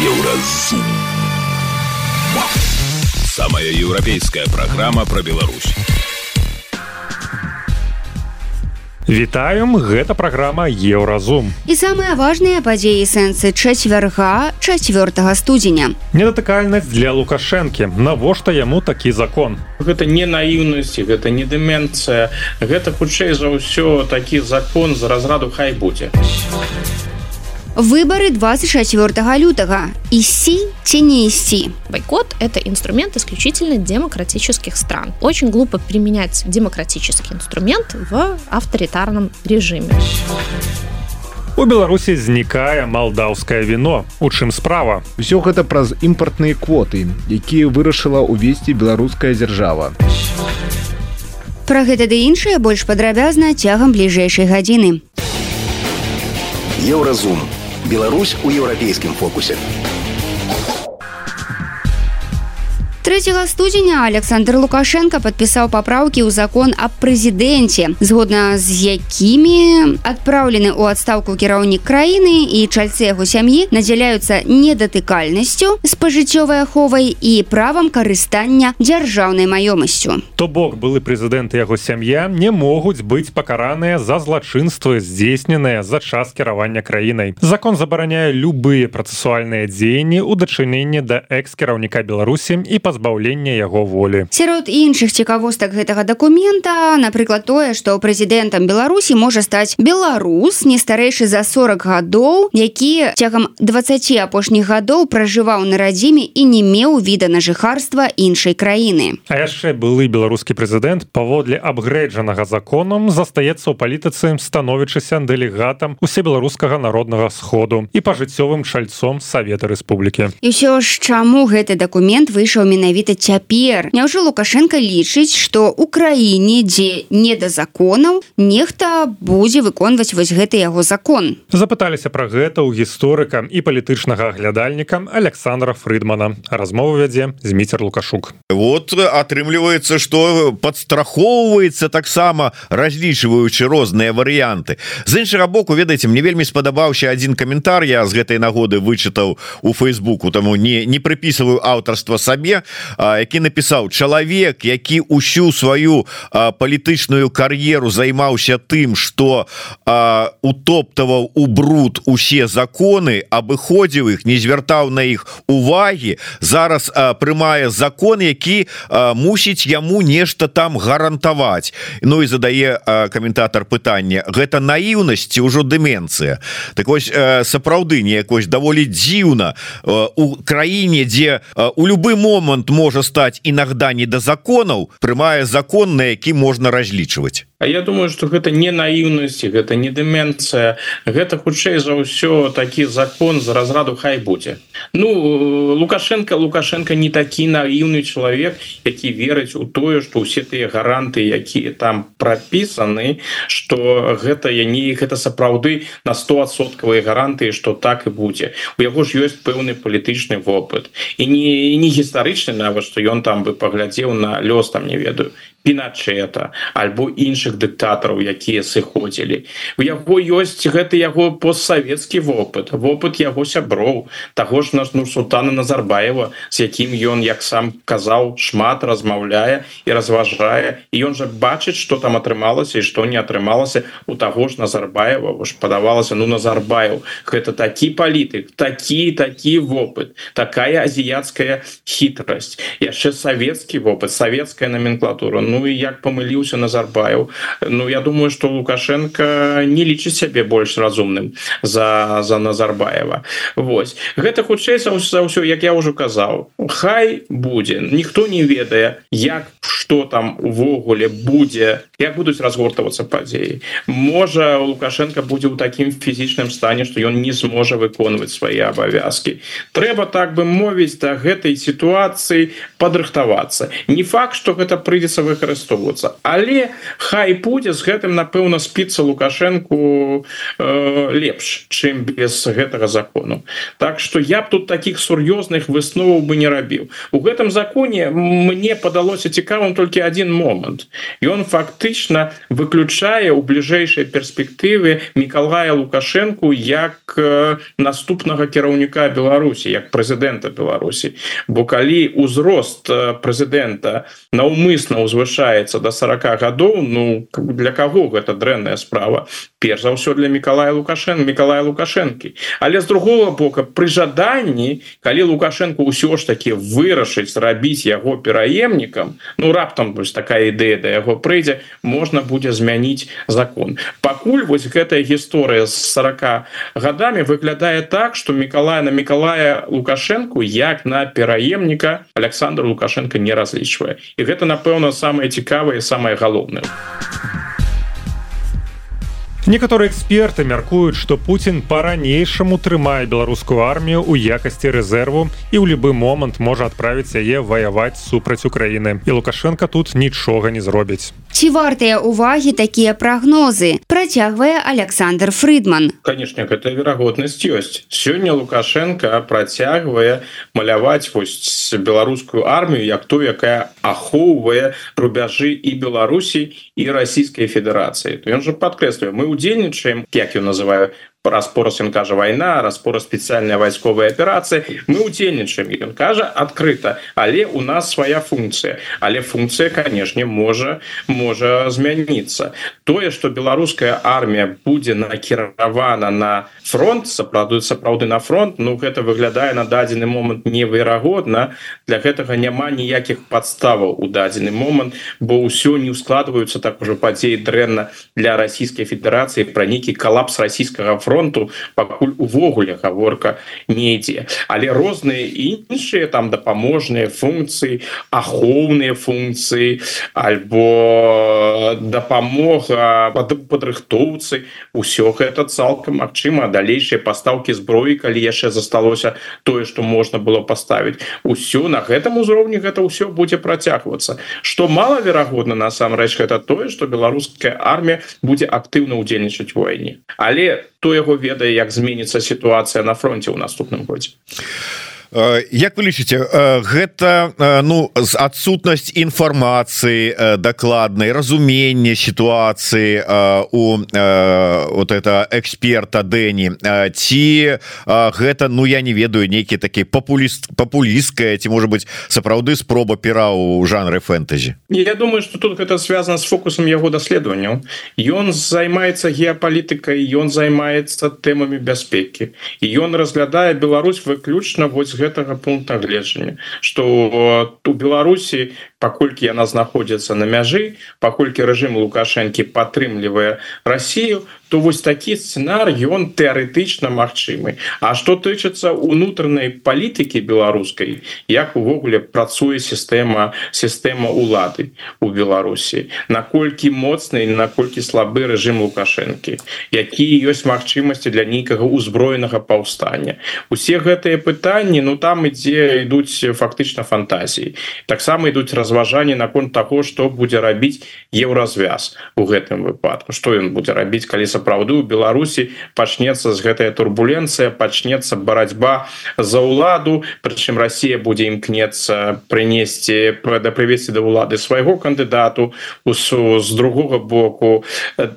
Еўразум. Самая еўрапейская праграма пра Беларусь. Вітаем гэта праграма еўразум і самыя важныя падзеі сэнсы чацвярга 4 студзеня. Недатыкальнасць для лукашэнкі. Навошта яму такі закон? Гэта не наіўнасці гэта не дэмэнцыя гэта хутчэй за ўсё такі закон з разраду хай будзе Выборы 24 лютого. Исти, те не исти. Бойкот – это инструмент исключительно демократических стран. Очень глупо применять демократический инструмент в авторитарном режиме. У Беларусі знікае малдаўскае віно. У чым справа? Усё гэта праз імпартныя квоты, якія вырашыла ўвесці беларуская дзяржава. Пра гэта ды іншае больш падрабязна цягам бліжэйшай гадзіны. Еўразум Беларусь у еўрапейскім фокусе. 3 студзеня Александр Лукашенко падпісаў папраўкі ў закон аб прэзідэнце згодна з якімі адпраўлены ў адстаўку кіраўнік краіны і чальцы яго сям'і надзяляюцца недатыкальнасцю спажыццёвай аховай і правам карыстання дзяржаўнай маёмасцю. То бок былы прэзідэнт яго сям'я не могуць быць пакараныя за злачынствы здзейсненыя за час кіравання краінай. Закон забараняе любыя працэсуальныя дзеянні ў дачыненні да экс-кіраўніка беларусі і па пазбаўлення яго волі. Сярод іншых цікавостак гэтага дакумента напрыклад тое што прэзідэнтам беларусі можа стаць беларус не старэйшы за 40 гадоў які цягам 20 апошніх гадоў пражываў на радзіме і не меў віда на жыхарства іншай краіны. А яшчэ былы беларускі прэзідэнт паводле абгрэджанага законам застаецца ў палітыцы становячыся дэлегатам усебеларускага народнага сходу і пажыццёвым чальцом савета рэспублікі. І ўсё ж чаму гэты дакумент выйшаў менавіта менавіта цяпер няўжо лукашенко лічыць что у краіне дзе не да законаў нехта будзе выконваць вось гэты яго закон? Запыталіся пра гэта ў гісторыка і палітычнага аглядальніка александра фрыдмана. Размову вядзе зміцер лукашук. Вот атрымліваецца что подстрахоўваецца таксама разлічваючы розныя варыянты. З іншага боку ведаеце мне вельмі спадабаўся один каментар я з гэтай нагоды вычытаў у фейсбуку таму не не прыпісываю аўтарства сабе які напісаў чалавек які ўсю сваю палітычную кар'еру займаўся тым что утоптаваў у бруд усе законы абыходзіў іх не звяртаў на іх увагі зараз прымае закон які мусіць яму нешта там гарантаваць Ну і задае каментатор пытання гэта наіўнасці ўжо дэмэнцыя так вось сапраўды неякось даволі дзіўна у краіне дзе у любы момант момант можа стаць інагда не да законаў прымае закон на які можна разлічваць А я думаю что гэта не наіўнасці гэта не дэмэнцыя гэта хутчэй за ўсё такі закон з разраду хай будзе Ну лукашенко лукашенко не такі наіўны чалавек які верыць у тое что ўсе тыя гаранты якія там прапісаны что гэта я не гэта сапраўды на 100соткавыя гарантыі что так і будзе. У яго ж ёсць пэўны палітычны вопыт. І не не гістарычны нават что ён там бы паглядзеў на лёс там не ведаю піначета альбо іншых дыктатараў якія сыходзілі. У яго ёсць гэты яго постсавецкі вопыт вопыт яго сяброў таго ж наш ну султана назарбаева з якім ён як сам казаў шмат размаўляе і разважае. І ён жа бачыць что там атрымалася і што не атрымалася. У таго ж назарбаева ж падавалася ну назарбаев гэта такі палітык такі такі вопыт такая азіяцкая хітрасць. Яшчэ савецкі вопыт савецкая номенклатура Ну і як памыліўся Назарбаев. Ну я думаю что лукашенко не лічыць сябе больш разумным за за Назарбаева. Вось гэта хутчэй за ўсё як я ўжо казаў Хай будзе. Ніхто не ведае як что там увогуле будзе як будуць разгортавацца падзеі? Можа лукашенко будзе ў такім фізічным стане что ён не зможа выконваць свае абавязки трэба так бы мовіць да гэтай сітуацыі падрыхтавацца. Не факт что гэта прыйдзецца вы выкарыстоўвацца але хай будзе з гэтым напэўна спіцца лукашэнку э, лепш чым без гэтага закону. Так что я б тут таких сур'ёзных высноваў бы не рабіў. У гэтым законе мне падалося цікавым толькі один момант. І он фактычна выключае у бліжэйшай перспектывы мікалая лукашенко як наступнага кіраўніка беларусі як прэзідэнта беларусі. Бо калі узрост прэзідэнта наўмысна ўзвышаецца до 40 гадоў ну для каго гэта дрэнная справа? Перш за ўсё для мікалая лукашен мікалая лукашэнкі. Але з другого бока пры жаданні калі лукашенко ўсё ж таки вырашыць рабіць яго пераемнікам ну раптам вось такая ідэя да яго прыйдзе можна будзе змяніць закон. Пакуль вось гэтая гісторыя з 40 годами выглядае так что мікалая на мікалая лукашенко як на пераемніка александр лукашенко не разлічвае. І гэта напэўна самое цікавае самое галоўнае. а некаторыя эксперты мяркуюць што Путін по-ранейшаму трымае беларускую армію ў якасці рэзерву і ў любы момант можа адправіць яе ваяваць супраць Украіны і лукашенко тут нічога не зробіць ці вартыя увагі такія прагнозы працягвае Александр Фридман конечно гэта верагоднасць ёсць. Сёння лукашенко працягвае маляваць вось беларускую армію як то якая ахоўвае рубяжы і беларусій і расійскай федэрацыі. То ён же падкрэсліваю мы удзельнічаем як я называю распорос ён кажа вайна распора спецыяльная вайсковая аперацыя мы удзельнічаем ён кажа адкрыта але у нас свая функція але функцыя канешне можа можа змяніцца тое что беларуская армія будзе накіравана на фронт сапраўды сапраўды на фронт Ну гэта выглядае на дадзены момант неверагодна для гэтага няма ніякіх подставаў у дадзены момант бо ўсё не ускладваюцца так ужо падзеі дрэнна для расійскай федэрацыі пра нейкі калапс расійскага фронта фронту пакуль увогуле гаворка не ідзе. Але розныя іншыя там дапаможныя функцыі ахоўныя функцыі альбо дапамога падрыхтоўцы ўсё гэта цалкам магчыма. Далейшыя пастаўкі зброі калі яшчэ засталося тое што можна было паставіць усё на гэтым узроўні гэта ўсё будзе працягвацца. Што малаверагодна насамрэч гэта тое што беларуская армія будзе актыўна ўдзельнічаць войне але тое яго ведае як зменіцца сітуацыя на фронте ў наступным годзе Як вы лічыце гэта ну з адсутнасць інфармацыі дакладнай разумення сітуацыі у вот это эксперта Дэні ці гэта ну я не ведаю нейкі такі папуліст папулісткая ці можа быть сапраўды спроба пера ў жанры фэнтэзі? Я думаю что тут гэта связано з фокусом яго даследаванняў. Ён займаецца геапалітыкай ён займаецца тэмамі бяспекі. І ён разглядае Беларусь выключна вось гэтага пункта гледжання что у беларусі паколькі яна знаходзіцца на мяжы паколькі рэжым лукашэнкі падтрымлівае Россию то вось такі сцэнар ён тэарэтычна магчымы. А што тычыцца унутранай палітыкі беларускай як увогуле працуе сістэма сістэма улады у беларусі? Наколькі моцны наколькі слабы рэжым лукашэнкі? Якія ёсць магчымасці для нейкага ўзброенага паўстання? Усе гэтыя пытанні ну там ідзе ідуць фактычна фантазіі. Таксама ідуць раз разважанні наконт таго што будзе рабіць еўразвяз у гэтым выпадку. Што ён будзе рабіць калі сапраўды у Беларусі пачнецца з гэтая турбуленцыя пачнецца барацьба за ўладу прычым Росія будзе імкнецца прынесці да прывесці да ўлады свайго кандыдату усу з другога боку.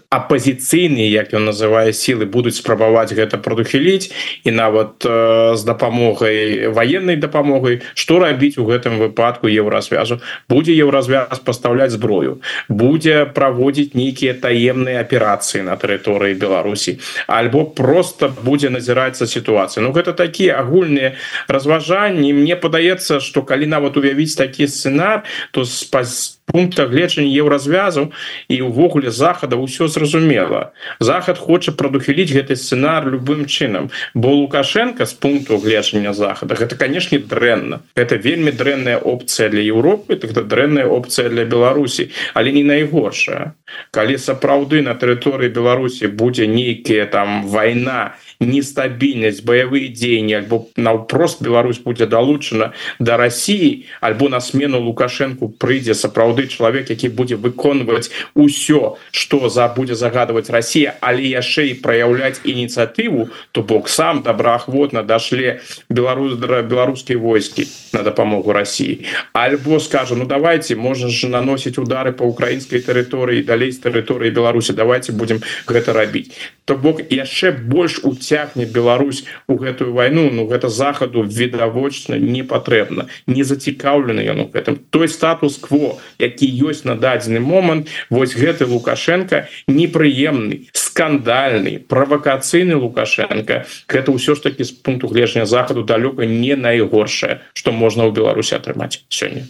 Апозіцыйныя як ён называе сілы будуць спрабаваць гэта прадухіліць і нават э, з дапамогай военной дапамогай. Што рабіць у гэтым выпадку еўразвязу? Будзе еўразвяз пастаўляць зброю будзе праводзіць нейкія таемныя аперацыі на тэрыторыі Беларусі альбо просто будзе назірацца сітуацыя. Ну гэта такія агульныя разважанні. Мне падаецца что калі нават уявіць такі сцэнар то спас пункта гледжання еўразвязу і увогуле захада ўсё зразумела. Захад хоча прадухіліць гэты сцэнар любым чынам бо лукашенко з пункту гледжання захада гэта канешне дрэнна. Это вельмі дрэнная опцыя для Еўропы тогда дрэнная опцыя для Беларусі але не найгоршая. Калі сапраўды на тэрыторыі Беларусі будзе нейкія там вайна нестабільнасць баявыя дзеянні альбо наўпрост Беларусь будзе далучана да Росіі альбо на смену лукашенко прыйдзе сапраўды чалавек які будзе выконваць усё что за будзе загадывать Россия але яшчэ і проявляць ініцыятыву то бок сам добраахвотна дашле беларус беларускай войскі на дапамогу России. Альбо скажу ну давайте можна же наносіць удары по украінскай тэрыторыі далей з тэрыторыі Беларусі давайте будем гэта рабіць. То бок яшчэ больш уцягне Беларусь у гэтую войну Ну гэта захаду відавочна не патрэбна не зацікаўлены ён у гэтым. Той статус-кво які ёсць на дадзены момант вось гэты лукашенко непрыемны скандальны правакацыйны лукашенко. Гэта ўсё ж таки з пункту гледжання захаду далёка не найгоршае что можна ў беларусі атрымаць сёння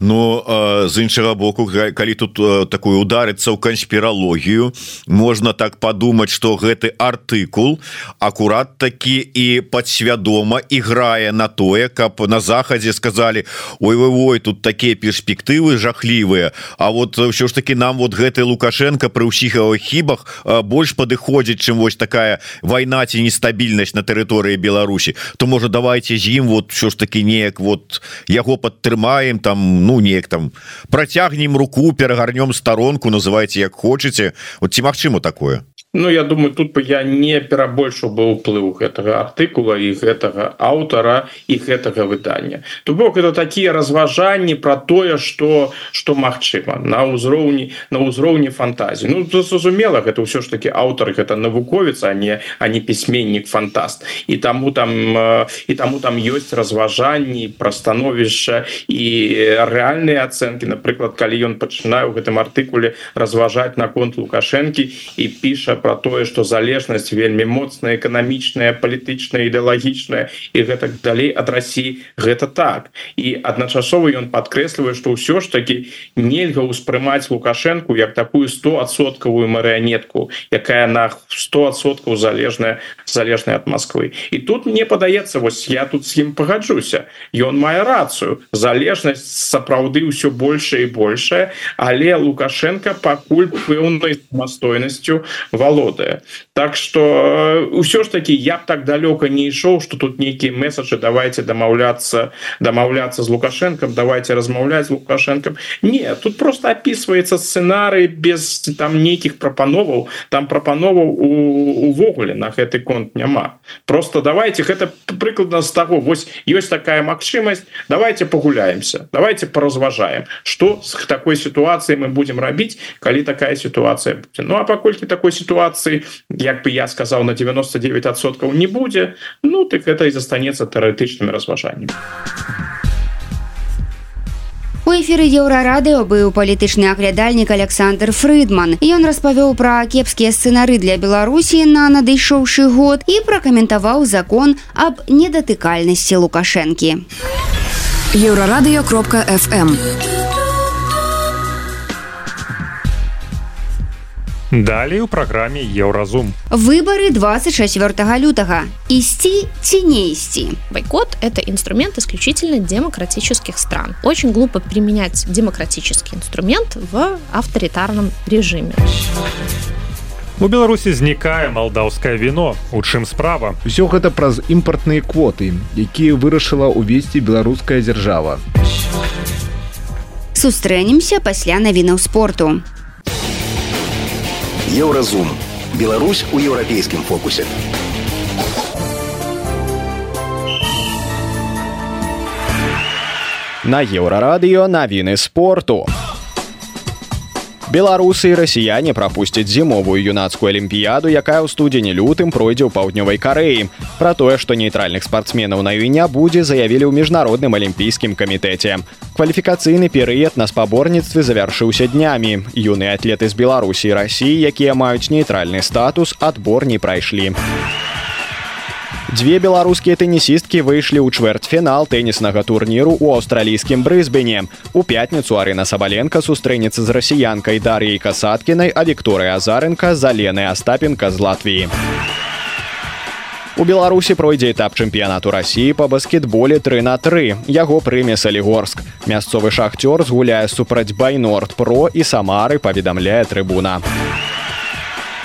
ну, з іншага боку калі тут такую ударыцца ў канспіралогію можна так падумаць что гэты артыкул акурат такі і падсвядома іграе на тое каб на захадзе сказалі ой вы ой тут такія перспектывы жахлівыя А вот ўсё ж таки нам вот гэты лукашенко пры ўсіх его хібах больш падыходзіць чым вось такая вайна ці нестабільнасць на тэрыторыі Беларусі. То можа давайте з ім вот що ж таки неяк вот яго падтрымаем там ну неяк там працягнем руку перагарнём старонку называйте як хочетце вот ці магчыма такое Ну я думаю тут бы я не перабольшу бы ўплыў гэтага артыкула і гэтага аўтара і гэтага выдання. То бок это такія разважанні про тое что что магчыма на ўзроўні на ўзроўні фантазіі. Ну зразумела гэта ўсё ж таки аўтар гэта навуковец а не а не пісьменнік фантаст. І таму там і таму там ёсць разважанні пра становішча і рэальныя ацэнкі. Напрыклад калі ён пачынае ў гэтым артыкуле разважаць наконт лукашэнкі і піша про тое что залежнасць вельмі моцная эканамічная палітычная ідэалагічная і гэтак далей ад Росіі гэта так. І адначасова ён подкрэслівае что ўсё ж таки нельга ўспрымаць лукашенко як такую 100соткавую марыянетку якая на 100соткаў залежная залежная от Москвы і тут мне падаецца вось я тут с ім пагаджуся. Ён мае рацыю. Залежнасць сапраўды ўсё большее і большее але лукашенко пакуль пэўнай самастойнасцю вал валодае так что ўсё ж таки я б так далёка не ішоў что тут нейкіе месаджы давайте дамаўляться дамаўляться з лукашенком давайте размаўляць лукашенком не тут просто описывается сценарый без там нейкіх прапановаў там прапановаў увогуле на гэты конт няма. Просто давайте гэта прыкладна з таго вось ёсць такая магчымасць давайте погуляемся давайте поразважаем что с такой ситуацией мы будем рабіць калі такая ситуация ну а паколькі такой ситуации сітуацыі як бы я сказаў на 99соткаў не будзе. Ну так это і застанецца тэарэтычнымі разважаннямі эфиры еўрарадыо быў палітычны аглядальнік Александр Фрыдман. Ён распавёў пра кепскія сцэнары для Беларусі на надышоўшы год і пракаментаваў закон аб недатыкальнасці лукашэнкі. Еўрарадыё кропка фм Далей у праграме Еўразум. Выбары 24 лютага. Ісці ці не ісці. Бойкот – это инструмент исключительно демократических стран. Очень глупо применять демократический инструмент в авторитарном режиме. У Беларусі знікае малдаўскае віно. У чым справа? Усё гэта праз імпартныя квоты, якія вырашыла ўвесці беларуская дзяржава. Сустрэнемся пасля навінаў спорту. Еўразум. Беларусь у еўрапейскім фокусе. На еўрарадыё навіны спорту. Беларусы і расіяне прапусцяць зімовую юнацкую алімпіяду, якая ў студзені лютым пройдзе ў паўднёвай карэі. Пра тое, што нейтральных спартсменаў на віня будзе заявілі ў міжнародным алімпійскім камітэце. Кваліфікацыйны перыяд на спаборніцтве завяршыўся днямі. Юныя атлеты з Беларусі і рассіі, якія маюць нейтральны статус, адбор не прайшлі. Дзве беларускія тэнісісткі выйшлі ў чвэртьфінал тэніснага турніру ў аўстралійскім брызбене. У пятніцу Арына Сабаленко сустрэнецца з расіянкай Дар'яй Касаткінай, а Вікторыя Азарынка за Лены Астапенка з Латвіі. У Беларусі пройдзе этап чэмпіянату рассіі па баскетболе 3 на 3. Яго прыме Салігорск. Мясцовы шахцёр згуляе супраць байнорд про і самары паведамляе трыбуна.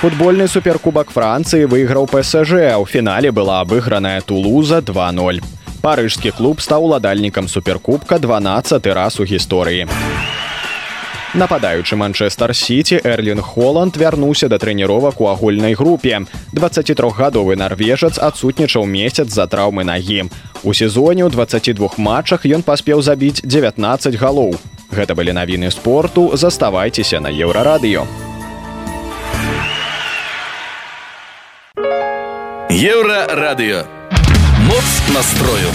Футбольны суперкубак францыі выйграў псж у фінале была абыграная тулуза 20 парыжскі клуб стаў уладальнікам суперкубка 12 раз у гісторыі. Нападаючы манчестер сити эрлін холланд вярнуўся да трэніровак у агульнай групе. 23гадовы нарвежац адсутнічаў месяц за траўмы нагі. У сезоне ў 22 матчах ён паспеў забіць 19 галоў. Гэта былі навіны спорту. Заставайцеся на еўрарадыё Еўрарадыё. Моц настрою.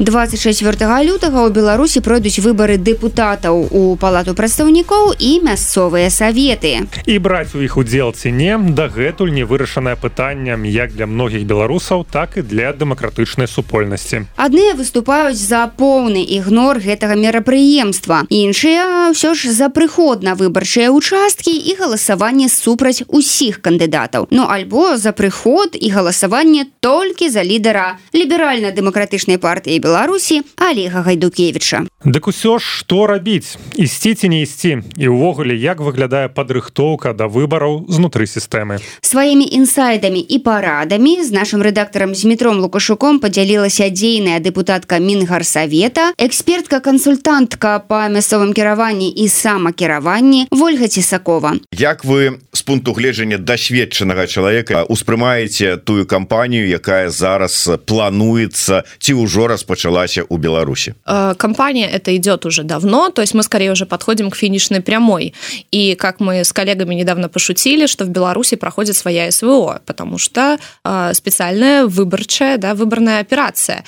24 лютага ў беларусі пройдуць выбары дэпутатаў у палату прадстаўнікоў і мясцовыя саветы і браць у іх удзел ці не дагэтуль не вырашанае пытаннем як для многіх беларусаў так і для дэмакратычнай супольнасці адныя выступаюць за поўны ігнор гэтага мерапрыемства іншыя ўсё ж за прыход на выбарчыя участкі і галасаванне супраць усіх кандыдатаў ну альбо за прыход і галасаванне толькі за лідара ліберальна-дэмакратычнай партыі беларус беларусі олега гайдукевича дык усё ж што рабіць? Ісці ці не ісці? І ўвогуле як выглядае падрыхтоўка да выбараў знутры сістэмы? Сваімі інсайдамі і парадамі з нашим рэдактарам з метром лукашуком подзялілася дзейная депутатка мінгарсавета экспертка кансультантка по мясцовым кіраванні і самакіраванні ольга цесакова як вы з пункту гледжання дасведчанага чалавека успрымаеце тую кампанію якая зараз плануецца ці ўжо распачала началася у Беларуси? Э, компания это идет уже давно, то есть мы скорее уже подходим к финишной прямой. И как мы с коллегами недавно пошутили, что в Беларуси проходит своя СВО, потому что э, специальная выборчая, да, выборная операция.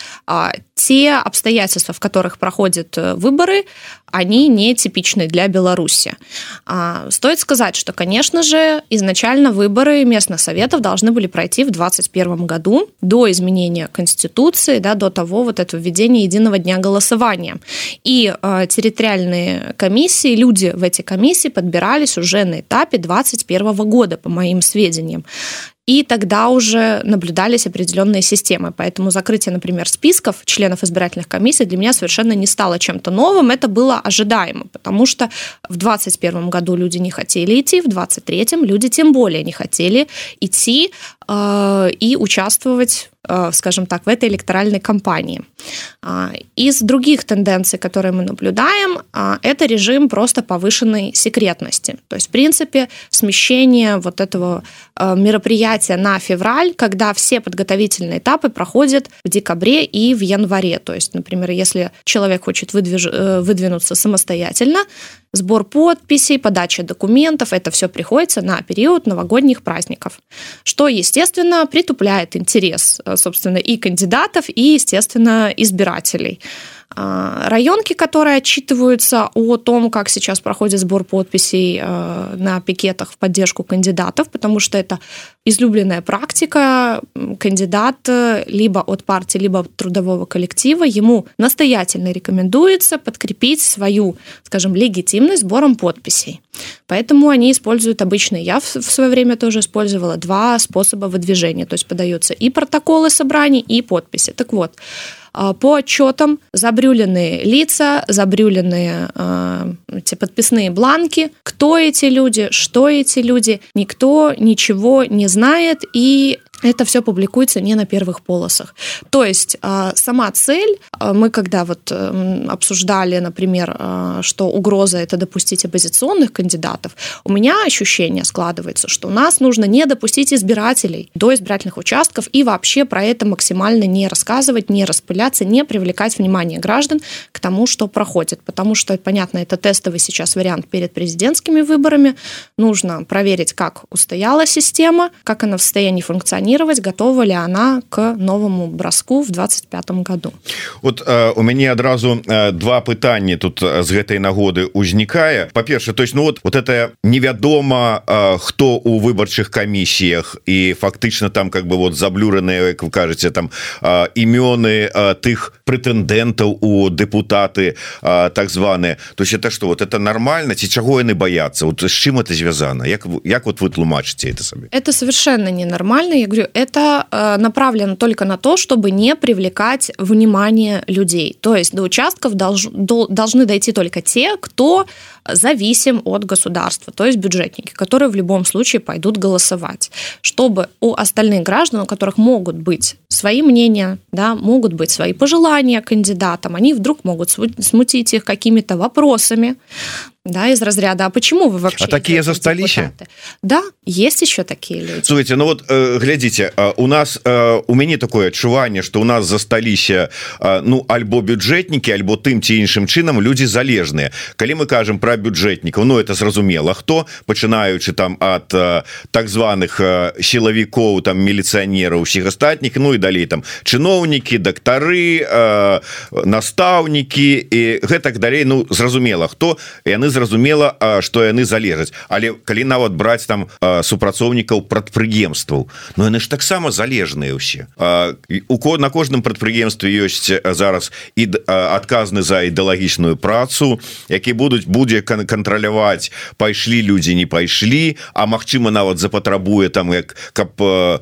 Те обстоятельства, в которых проходят э, выборы, они не типичны для Беларуси. Стоит сказать, что, конечно же, изначально выборы местных советов должны были пройти в 2021 году до изменения Конституции, да, до того вот этого введения единого дня голосования. И э, территориальные комиссии, люди в эти комиссии подбирались уже на этапе 2021 года, по моим сведениям и тогда уже наблюдались определенные системы. Поэтому закрытие, например, списков членов избирательных комиссий для меня совершенно не стало чем-то новым. Это было ожидаемо, потому что в 2021 году люди не хотели идти, в 2023 люди тем более не хотели идти э, и участвовать скажем так, в этой электоральной кампании. А, из других тенденций, которые мы наблюдаем, а, это режим просто повышенной секретности. То есть, в принципе, смещение вот этого э, мероприятия на февраль, когда все подготовительные этапы проходят в декабре и в январе. То есть, например, если человек хочет выдвиж... Э, выдвинуться самостоятельно, сбор подписей, подача документов, это все приходится на период новогодних праздников, что, естественно, притупляет интерес, э, собственно, и кандидатов, и, естественно, избирателей. А, районки, которые отчитываются о том, как сейчас проходит сбор подписей э, на пикетах в поддержку кандидатов, потому что это излюбленная практика. Кандидат э, либо от партии, либо от трудового коллектива, ему настоятельно рекомендуется подкрепить свою, скажем, легитимность сбором подписей. Поэтому они используют обычно, я в свое время тоже использовала два способа выдвижения, то есть подаются и протоколы собраний, и подписи. Так вот, а, по отчетам забрюленные лица, забрюленные эти подписные бланки, кто эти люди, что эти люди, никто ничего не знает, и это все публикуется не на первых полосах. То есть а, сама цель, а, мы когда вот эм, обсуждали, например, а, что угроза это допустить оппозиционных кандидатов, у меня ощущение складывается, что у нас нужно не допустить избирателей до избирательных участков и вообще про это максимально не рассказывать, не распыляться, не привлекать внимание граждан к тому, что проходит. Потому что, понятно, это тестовый сейчас вариант перед президентскими выборами. Нужно проверить, как устояла система, как она в состоянии функционировать, планировать, готова ли она к новому броску в 25 году. Вот э, у мяне адразу э, два пытання тут з гэтай нагоды узнікае па-перша то есть ну вот вот это невядома э, хто у выбарчых камісіях і фактычна там как бы вот заблюраныя як вы кажаце там э, імёны э, тых прэтэндэнтаў у депутаты э, так званые. То есть это что вот это нормально? Ці чаго яны боятся? Вот з чым это звязана як як вот вы тлумачыце это сабе это совершенно ненормально. Я говорю говорю, это э, направлено только на то, чтобы не привлекать внимание людей. То есть до участков долж, до, должны дойти только те, кто зависим от государства, то есть бюджетники, которые в любом случае пойдут голосовать, чтобы у остальных граждан, у которых могут быть свои мнения, да, могут быть свои пожелания кандидатам, они вдруг могут смутить их какими-то вопросами, да, из разряда, а почему вы вообще... А такие застались? Да, есть еще такие люди. Слушайте, ну вот, э, глядите, э, у нас, э, у меня такое отчувание, что у нас застались, э, ну, альбо бюджетники, альбо тым ці іншым чынам люди залежные. Коли мы кажем про бюджетников, ну, это зразумело, кто, починаючи там э, так званых силовиков, там, милиционеров, всех остатних, ну и далее там чиновники, докторы, э, наставники и гэтак далее, ну, зразумело, кто, и они зразумела что яны залежаць але калі нават браць там супрацоўнікаў прадпрыемстваў но яны ж таксама залежныя ўсе. У ко на кожным прадпрыемстве ёсць зараз і адказны за ідэалагічную працу які будуць будзе кантраляваць пайшлі людзі не пайшлі а Мачыма нават запатрабуе там як каб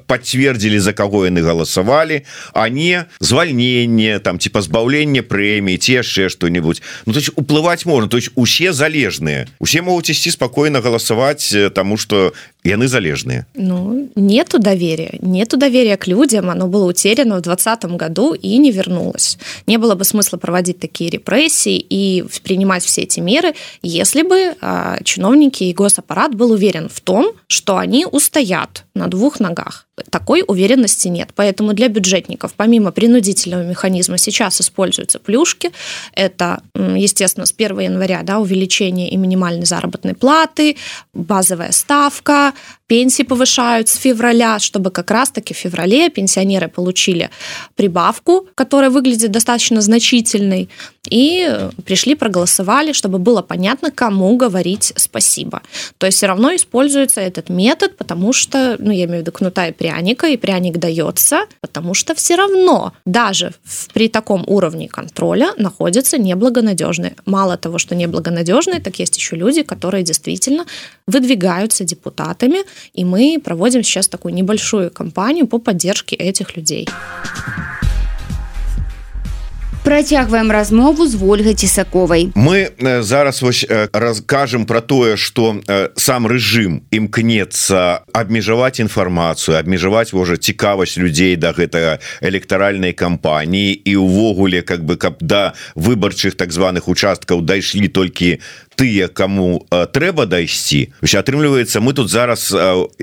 пацвердзілі за каго яны галасавалі а не звальненне там ці пазбаўленне прэміі ці яшчэ что-нибудь ну, уплываць можна то есть усе залежны залежныя. Усе могуць ісці спокойно галасаваць тому что яны залежныя. Ну нету доверия нету доверия к людям оно было утеряно в двадцатом году и не вернулось. Не было бы смысла проводить такие репрессии и принимать все эти меры если бы чиновники и госаппарат был уверен в том что они устоят на двух ногах такой уверенности нет поэтому для бюджетников помимо принудительного механизма сейчас используются плюшки это естественно с 1 января да, увеличение и минимальной заработной платы базовая ставка пенсии повышают с февраля, чтобы как раз-таки в феврале пенсионеры получили прибавку, которая выглядит достаточно значительной, и пришли, проголосовали, чтобы было понятно, кому говорить спасибо. То есть все равно используется этот метод, потому что, ну, я имею в виду кнута и пряника, и пряник дается, потому что все равно даже при таком уровне контроля находятся неблагонадежные. Мало того, что неблагонадежные, так есть еще люди, которые действительно выдвигаются депутатами, и мы проводим сейчас такую небольшую кампанию по поддержке этих людей. Працягваем размову з ольгай цісаковай мы зараз вось раскажем про тое что сам рэжым імкнецца абмежаваць інфармацыю абмежаваць можа цікавасць людзей да гэтага электаральнай кампаніі. І увогуле как бы каб да выбарчых так званых участкаў дайшлі толькі тыя кому трэба дайсці. Атрымліваецца мы тут зараз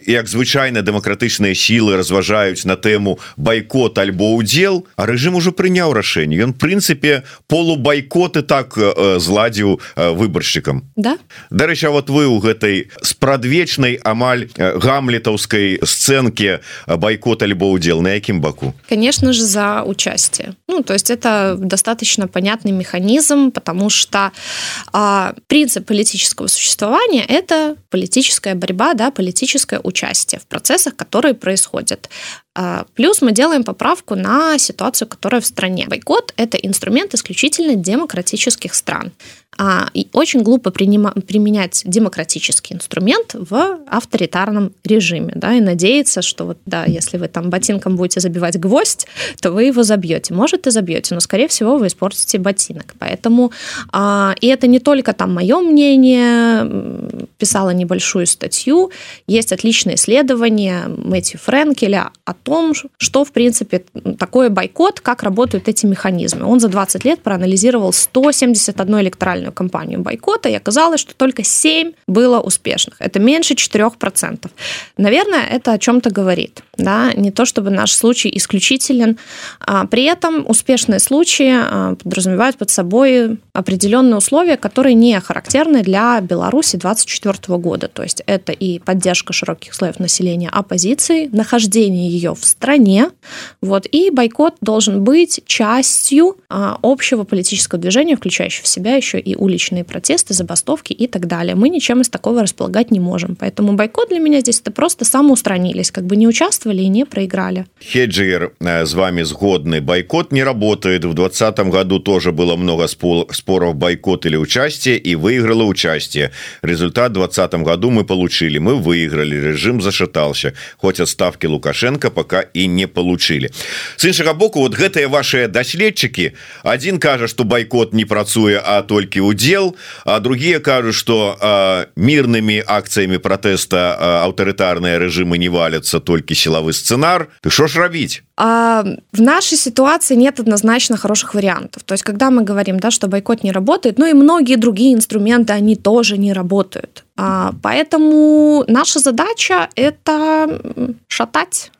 як звычайна дэмакратычныя сілы разважаюць на тэму байкот альбо удзел а рэжым ужо прыняў рашэнне. Ён прынцыпе полубайкоты так зладзіў выбаршчыкам. Да. Дарэча вот вы у гэтай спрадвечнай амаль гамлетаўскай сцэнке байкот альбо удзел на якім баку? Конечно же за участие. Ну то есть это достаточно понятный механизм потому что при принцип политического существования – это политическая борьба, да, политическое участие в процессах, которые происходят. А, плюс мы делаем поправку на ситуацию, которая в стране. Бойкот – это инструмент исключительно демократических стран. А, и очень глупо применять демократический инструмент в авторитарном режиме, да, и надеяться, что вот, да, если вы там ботинком будете забивать гвоздь, то вы его забьете. Может, и забьете, но, скорее всего, вы испортите ботинок. Поэтому, а, и это не только там мое мнение, писала небольшую статью, есть отличное исследование Мэтью Френкеля о том, что, в принципе, такое бойкот, как работают эти механизмы. Он за 20 лет проанализировал 171 электоральную кампанию бойкота, и оказалось, что только 7 было успешных. Это меньше 4%. Наверное, это о чем-то говорит. Да? Не то, чтобы наш случай исключителен. А при этом успешные случаи а, подразумевают под собой определенные условия, которые не характерны для Беларуси 2024 года. То есть это и поддержка широких слоев населения оппозиции, нахождение ее в стране, вот, и бойкот должен быть частью а, общего политического движения, включающего в себя еще и уличные протесты, забастовки и так далее. Мы ничем из такого располагать не можем. Поэтому бойкот для меня здесь это просто самоустранились, как бы не участвовали и не проиграли. Хеджер э, с вами сгодный. Бойкот не работает. В 2020 году тоже было много споров бойкот или участие, и выиграло участие. Результат в 2020 году мы получили. Мы выиграли. Режим зашатался. Хоть от ставки Лукашенко лукашенко пока і не получили с іншага боку вот гэтыя ваши даследчыкі один кажа что бойкот не працуе а толькі удел а другие кажуць что мирными акциями протеста аўтарытарныя режимы не валятся только силовы сценар ты что ж рабіць А в нашей ситуации нет однозначно хороших вариантов. То есть, когда мы говорим, да, что бойкот не работает, ну и многие другие инструменты, они тоже не работают. Поэтому наша задача – это шатать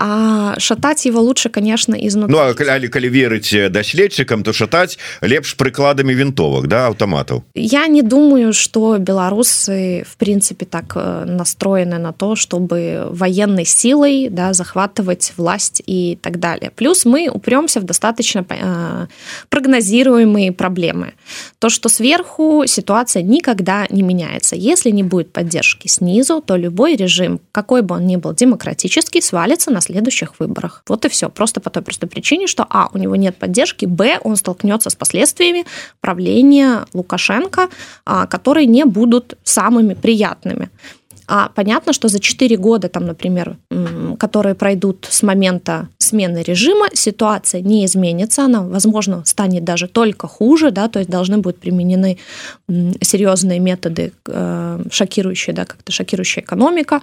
а шатать его лучше конечно изнутри ну, а коли, коли верыць даследчыкам то шатать лепш прыкладамі вінтовак да аўтаматаў я не думаю что беларусы в принципе так э, настроены на то чтобы военной силой да захватывать власть и так далее плюс мы упремся в достаточно э, прогнозируемые проблемы то что сверху ситуация никогда не меняется если не будет поддержки снизу то любой режим какой бы он ни был демократический свалится на следующих выборах. Вот и все. Просто по той простой причине, что А, у него нет поддержки, Б, он столкнется с последствиями правления Лукашенко, а, которые не будут самыми приятными. А понятно, что за 4 года, там, например, которые пройдут с момента смены режима, ситуация не изменится, она, возможно, станет даже только хуже, да, то есть должны будут применены серьезные методы, э, шокирующие, да, как-то шокирующая экономика,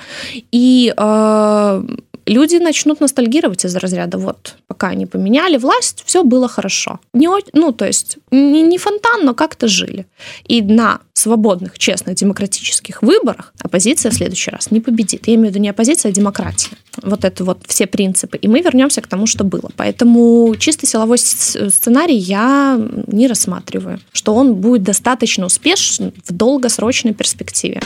и э, люди начнут ностальгировать из разряда вот пока они поменяли власть все было хорошо не ну то есть не, не фонтан но как-то жили. И на свободных честных демократических выборах оппозиция в следующий раз не победит. Я имею в виду не оппозиция а демократия. Вот это вот все принципы. И мы вернемся к тому что было. Поэтому чисто силовой сценарий я не рассматриваю что он будет достаточно успешен в долгосрочной перспективе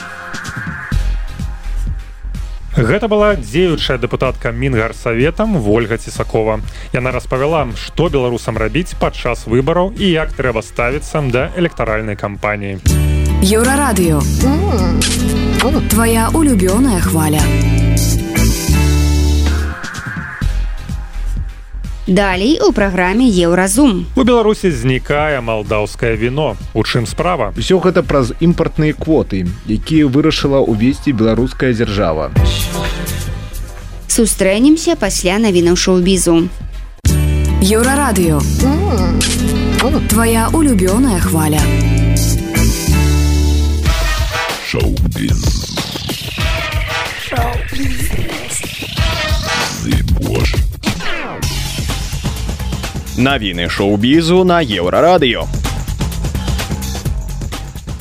Гэта была дзеючая дэпутатка мінгарсаветам Вольга Цісакова. Яна распавяла, што беларусам рабіць падчас выбараў і як трэба ставіцца да электаральнай кампаніі. Еўрарадыё. Твая улюбёная хваля. Далей у праграме еўразум. У Беларусі знікае малдаўскае віно. У чым справа? Усё гэта праз імпартныя квоты, якія вырашыла ўвесці беларуская дзяржава. Сустрэнемся пасля навінаў шоу-бізу. Еўрарадыё. Твая улюбёная хваля. Шоу-біз. Шоу-біз. Навіны шоу-бізу на еўрарадыё.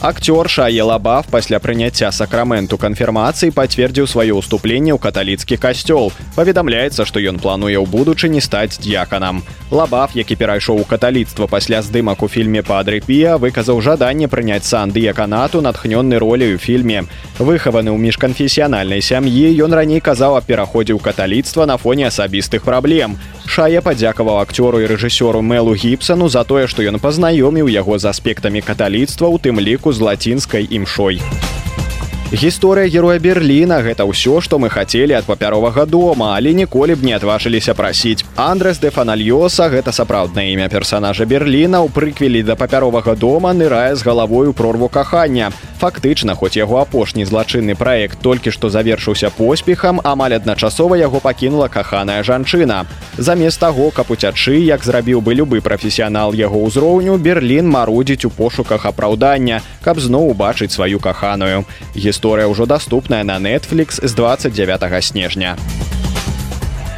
Актер Шае Лабаф пасля прыняцця сакраменту канфірмацыі пацвердзіў сваё ўступленне ў каталіцкі касцёл. Паведамляецца, што ён плануе ў будучыні стаць д'яканам. Лабаф, які перайшоў у каталіцтва пасля здымак у фільме Падрыпія, выказаў жаданне прыняць сан дыяканату натхнённы роляй у фільме. Выхаваны ў міжканфесіянальнай сям'і, ён раней казаў аб пераходзе ў каталіцтва на фоне асабістых праблем. Шая падзякаваў акцёру і рэжысёру Мелу гіпсану за тое, што ён пазнаёміў яго з аспектамі каталіцтва у тым ліку з лацінскай імшой. Гісторыя героя Берліна гэта ўсё, што мы хацелі ад папяровага дома, але ніколі б не адважыліся прасіць. Андрес де Фанальёса гэта сапраўднае імя персонажа Берліна ў прыквелі да папяровага дома нырае з галавою прорву кахання. Фактычна, хоць яго апошні злачынны праект толькі што завершыўся поспехам, амаль адначасова яго пакінула каханая жанчына. Замест таго, каб уцячы, як зрабіў бы любы прафесіянал яго ўзроўню, Берлін марудзіць у пошуках апраўдання, каб зноў убачыць сваю каханую гісторыя ўжо даступная на Netflix з 29 снежня.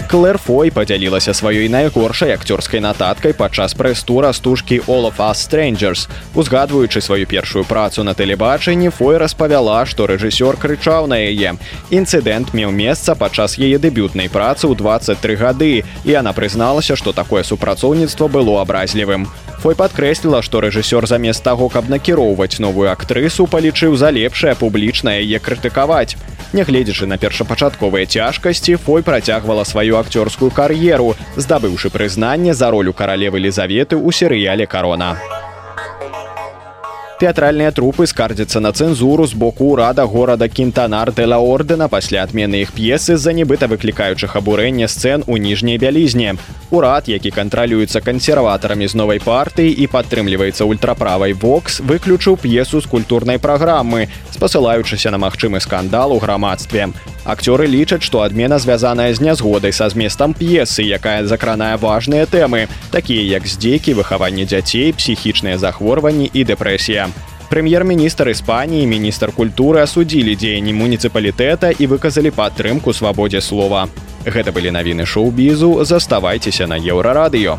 Клэр Фой падзялілася сваёй найгоршай акцёрскай нататкай падчас прэс-тура стужкі of us Strangers. Узгадваючы сваю першую працу на тэлебачанні, Фой распавяла, што рэжысёр крычаў на яе. Інцыдэнт меў месца падчас яе дэбютнай працы ў 23 гады, і яна прызналася, што такое супрацоўніцтва было абразлівым. Фой падкрэсліла, што рэжысёр замест таго, каб накіроўваць новую актрысу, палічыў за лепшае публічна яе крытыкаваць. Нягледзячы на першапачатковыя цяжкасці, Фой працягвала сваю акцёрскую кар'еру, здабыўшы прызнанне за ролю каралевы Лізаветы ў серыяле карона тэатральныя трупы скардзяцца на цэнзуру з боку ўрада горада кінтанар дэла ордэна пасля адмены іх п'есы з-за нібыта выклікаючых абурэння сцэн у ніжняй бялізне. Урад, які кантралюецца кансерватарамі з новай партыі і падтрымліваецца ультраправай вокс, выключыў п'есу з культурнай праграмы. Спасылаючыся на магчымы скандал у грамадстве. Акцёры лічаць што адмена звязаная з нязгодай са зместам п'есы якая закранае важныя тэмы такія як здзекі выхаванне дзяцей псіхічныя захворванні і дэпрэсія. Прэм'ер-міністр іспаніі міністр культуры асудзілі дзеянні муніцыпалітэта і выказалі падтрымку свабодзе слова. Гэта былі навіны шоу-бізу. Заставайцеся на еўрарадыё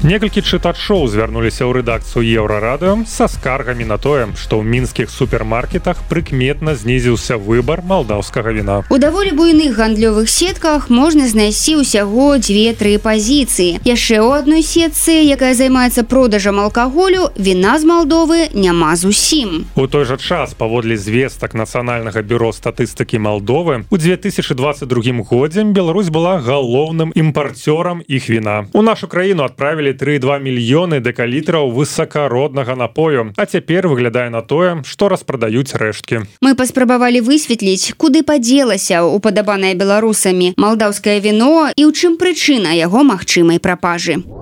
Некалькі чытачоў звярнуліся ў рэдакцыю еўрарадыо са скаргамі на тое, што ў мінскіх супермаркетах прыкметна знізіўся выбар малдаўскага віна. У даволі буйных гандлёвых сетках можна знайсці ўсяго дзве-тры пазіцыі. Яшчэ ў адной сетцы, якая займаецца продажам алкаголю, віна з Малдовы няма зусім. У той жа час паводле звестак нацыянальнага бюро статыстыкі Малдовы у 2022 годзе Беларусь была галоўным імпарцёрам іх віна. У нашу краіну адправілі 3,2 мільёны дэкалітраў высакароднага напою. А цяпер выглядае на тое што распрадаюць рэшткі. Мы паспрабавалі высветліць куды падзелася упадабаная беларусамі малдаўскае віно і ў чым прычына яго магчымай прапажы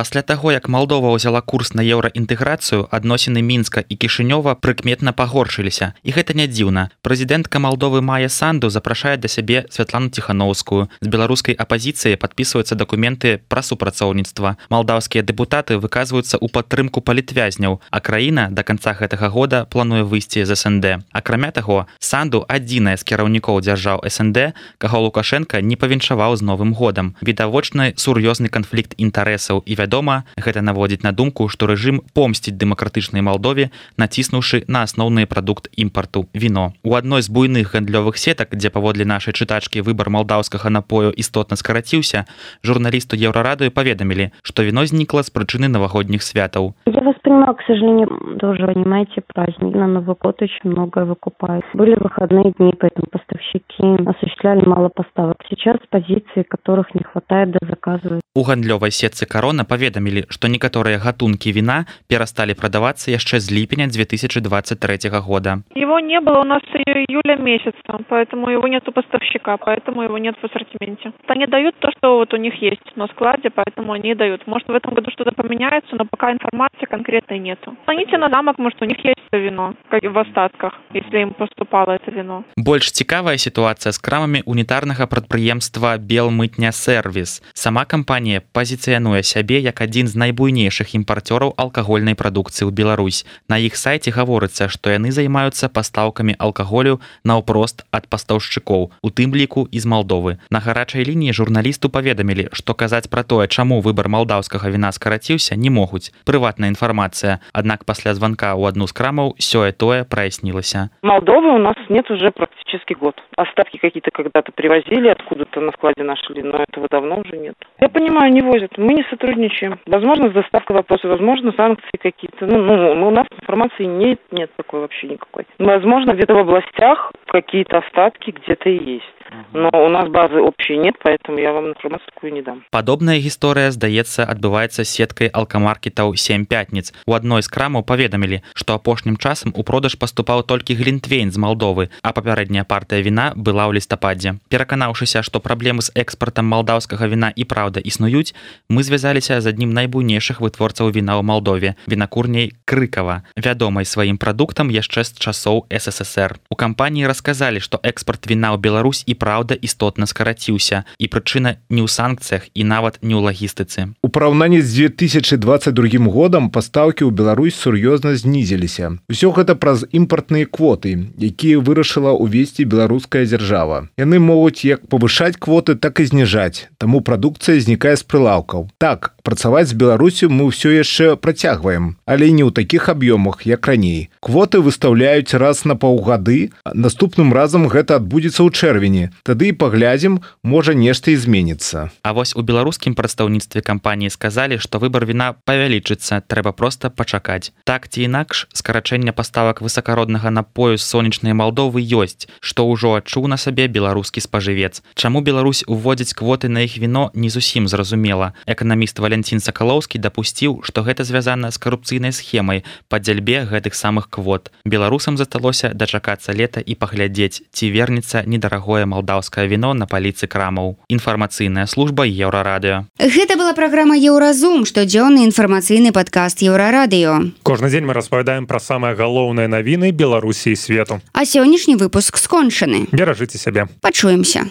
пасля таго як Малдова ўзяла курс на еўраінтэграцыю адносіны мінска і кішынёва прыкметна пагоршыліся. І гэта не дзіўна. Прэзідэнтка Малдовы мае санду запрашае да сябе святлану ціхановскую. З беларускай апазіцыі падпісваюцца дакументы пра супрацоўніцтва. Малдаўскія дэпутаты выказваюцца ў падтрымку палітвязняў а краіна до конца гэтага года плануе выйсці з СНД акрамя таго санду адзіная з кіраўнікоў дзяржаў СНД каго лукашенко не павіншаваў з новым годам. Відавочны сур'ёзны канфлікт інтарэсаў і вядома гэта наводзіць на думку што рэжым помсціць дэмакратычнай малдове націснуўшы на асноўны прадукт імпарту віно у адной з буйных гандлёвых сетак дзе паводле нашай чытачкі выбар малдаўскага напою істотна скараціўся журналісту еўрарадыю паведамілі што віно знікла з прычыны навагодніх святаў я воспринимал к сожалению тоже понимаете праздник на новый год очень многое выкупают были выходные дни поэтому поставщики осуществляли мало поставок сейчас позиции которых не хватает до заказывают у гандлёвай сетцы корона паведамілі што некаторыя гатункі віна перасталі прадавацца яшчэ з ліпеня 2023 года его не было у нас июля месяца поэтому его нету поставщика поэтому его нет в ассортименте они дают то что вот у них есть на складе поэтому они дают может в этом году что-то поменяется но пока информации конкретной нету звоните на замок может у них есть вино как в остатках если им поступало это вино больш цікавая сітуацыя з крамамі унітарнага прадпрыемства белмытня сервис сама кампанія пазіцыянуе сябе як адзін з найбуйнейшых імпарцёраў алкагольнай прадукцыі ў Беларусь. На іх сайце гаворыцца што яны займаюцца пастаўкамі алкаголю наўпрост ад пастаўшчыкоў у тым ліку з Малдовы. На гарачай лініі журналісту паведамілі што казаць пра тое чаму выбар малдаўскага віна скараціўся не могуць. Прыватная інфармацыя. Аднак пасля званка ў адну з крамаў сёе-тое праяснілася. Молдовы у нас нет уже практически год. Остатки какие-то когда-то привозили откуда-то на складе нашли но этого давно уже нет. Я понимаю не возят. Мы не сотрудничаем. Возможно с доставкой вопросы возможно санкции какие-то. Ну, ну у нас информации нет нет такой вообще никакой. Возможно где-то в областях какие-то остатки где-то и есть но у нас базы общей нет поэтому я вам информацию такую не дам. Падобная гісторыя здаецца адбываецца сеткай алкамаркетаў 7 пятніц у адной з крамаў паведамілі што апошнім часам у продаж паступаў толькі глінтвейн з Малдовы а папярэдняя партыя віна была ў лістападзе пераканаўшыся што праблемы з экспартам малдаўскага віна і праўда існуюць мы звязаліся з аднім найбуйнейшых вытворцаў віна ў Малдове вінакурняй крыкава вядомай сваім прадуктам яшчэ з часоў ссср у кампаніі расказалі што экспорт віна ў Беларусь і праўда істотна скараціўся. І прычына не ў санкцыях і нават не ў лагістыцы. У параўнанні з 2022 годам пастаўкі ў Беларусь сур'ёзна знізіліся. Усё гэта праз імпартныя квоты якія вырашыла ўвесці беларуская дзяржава. Яны могуць як павышаць квоты так і зніжаць. Таму прадукцыя знікае з прылаўкаў. Так працаваць з беларусю мы ўсё яшчэ працягваем але не ў такіх аб'ёмах як раней. Квоты выстаўляюць раз на паўгады наступным разам гэта адбудзецца ў чэрвені. Тады і паглядзім можа нешта зменіцца. А вось у беларускім прадстаўніцтве кампаніі сказалі што выбар віна павялічыцца трэба проста пачакаць. Так ці інакш скарачэння паставак высакароднага напою з сонечнай малдовы ёсць што ўжо адчуў на сабе беларускі спажывец. Чаму Беларусь уводзіць квоты на іх віно не зусім зразумела. Эканаміст вален Канстанцін сакалоўскі дапусціў што гэта звязана з карупцыйнай схемай па дзяльбе гэтых самых квот. Беларусам засталося дачакацца лета і паглядзець ці вернецца недарагое малдаўскае віно на паліцы крамаў інфармацыйная служба еўрарадыо Гэта была праграма еўразум штодзённы інфармацыйны падкаст еўрарадыё кожны дзень мы распавядаем пра самыя галоўныя навіны беларусі і свету. А сённяшні выпуск скончаны. Беражыце сябе. Пачуемся.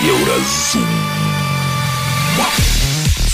Еўразум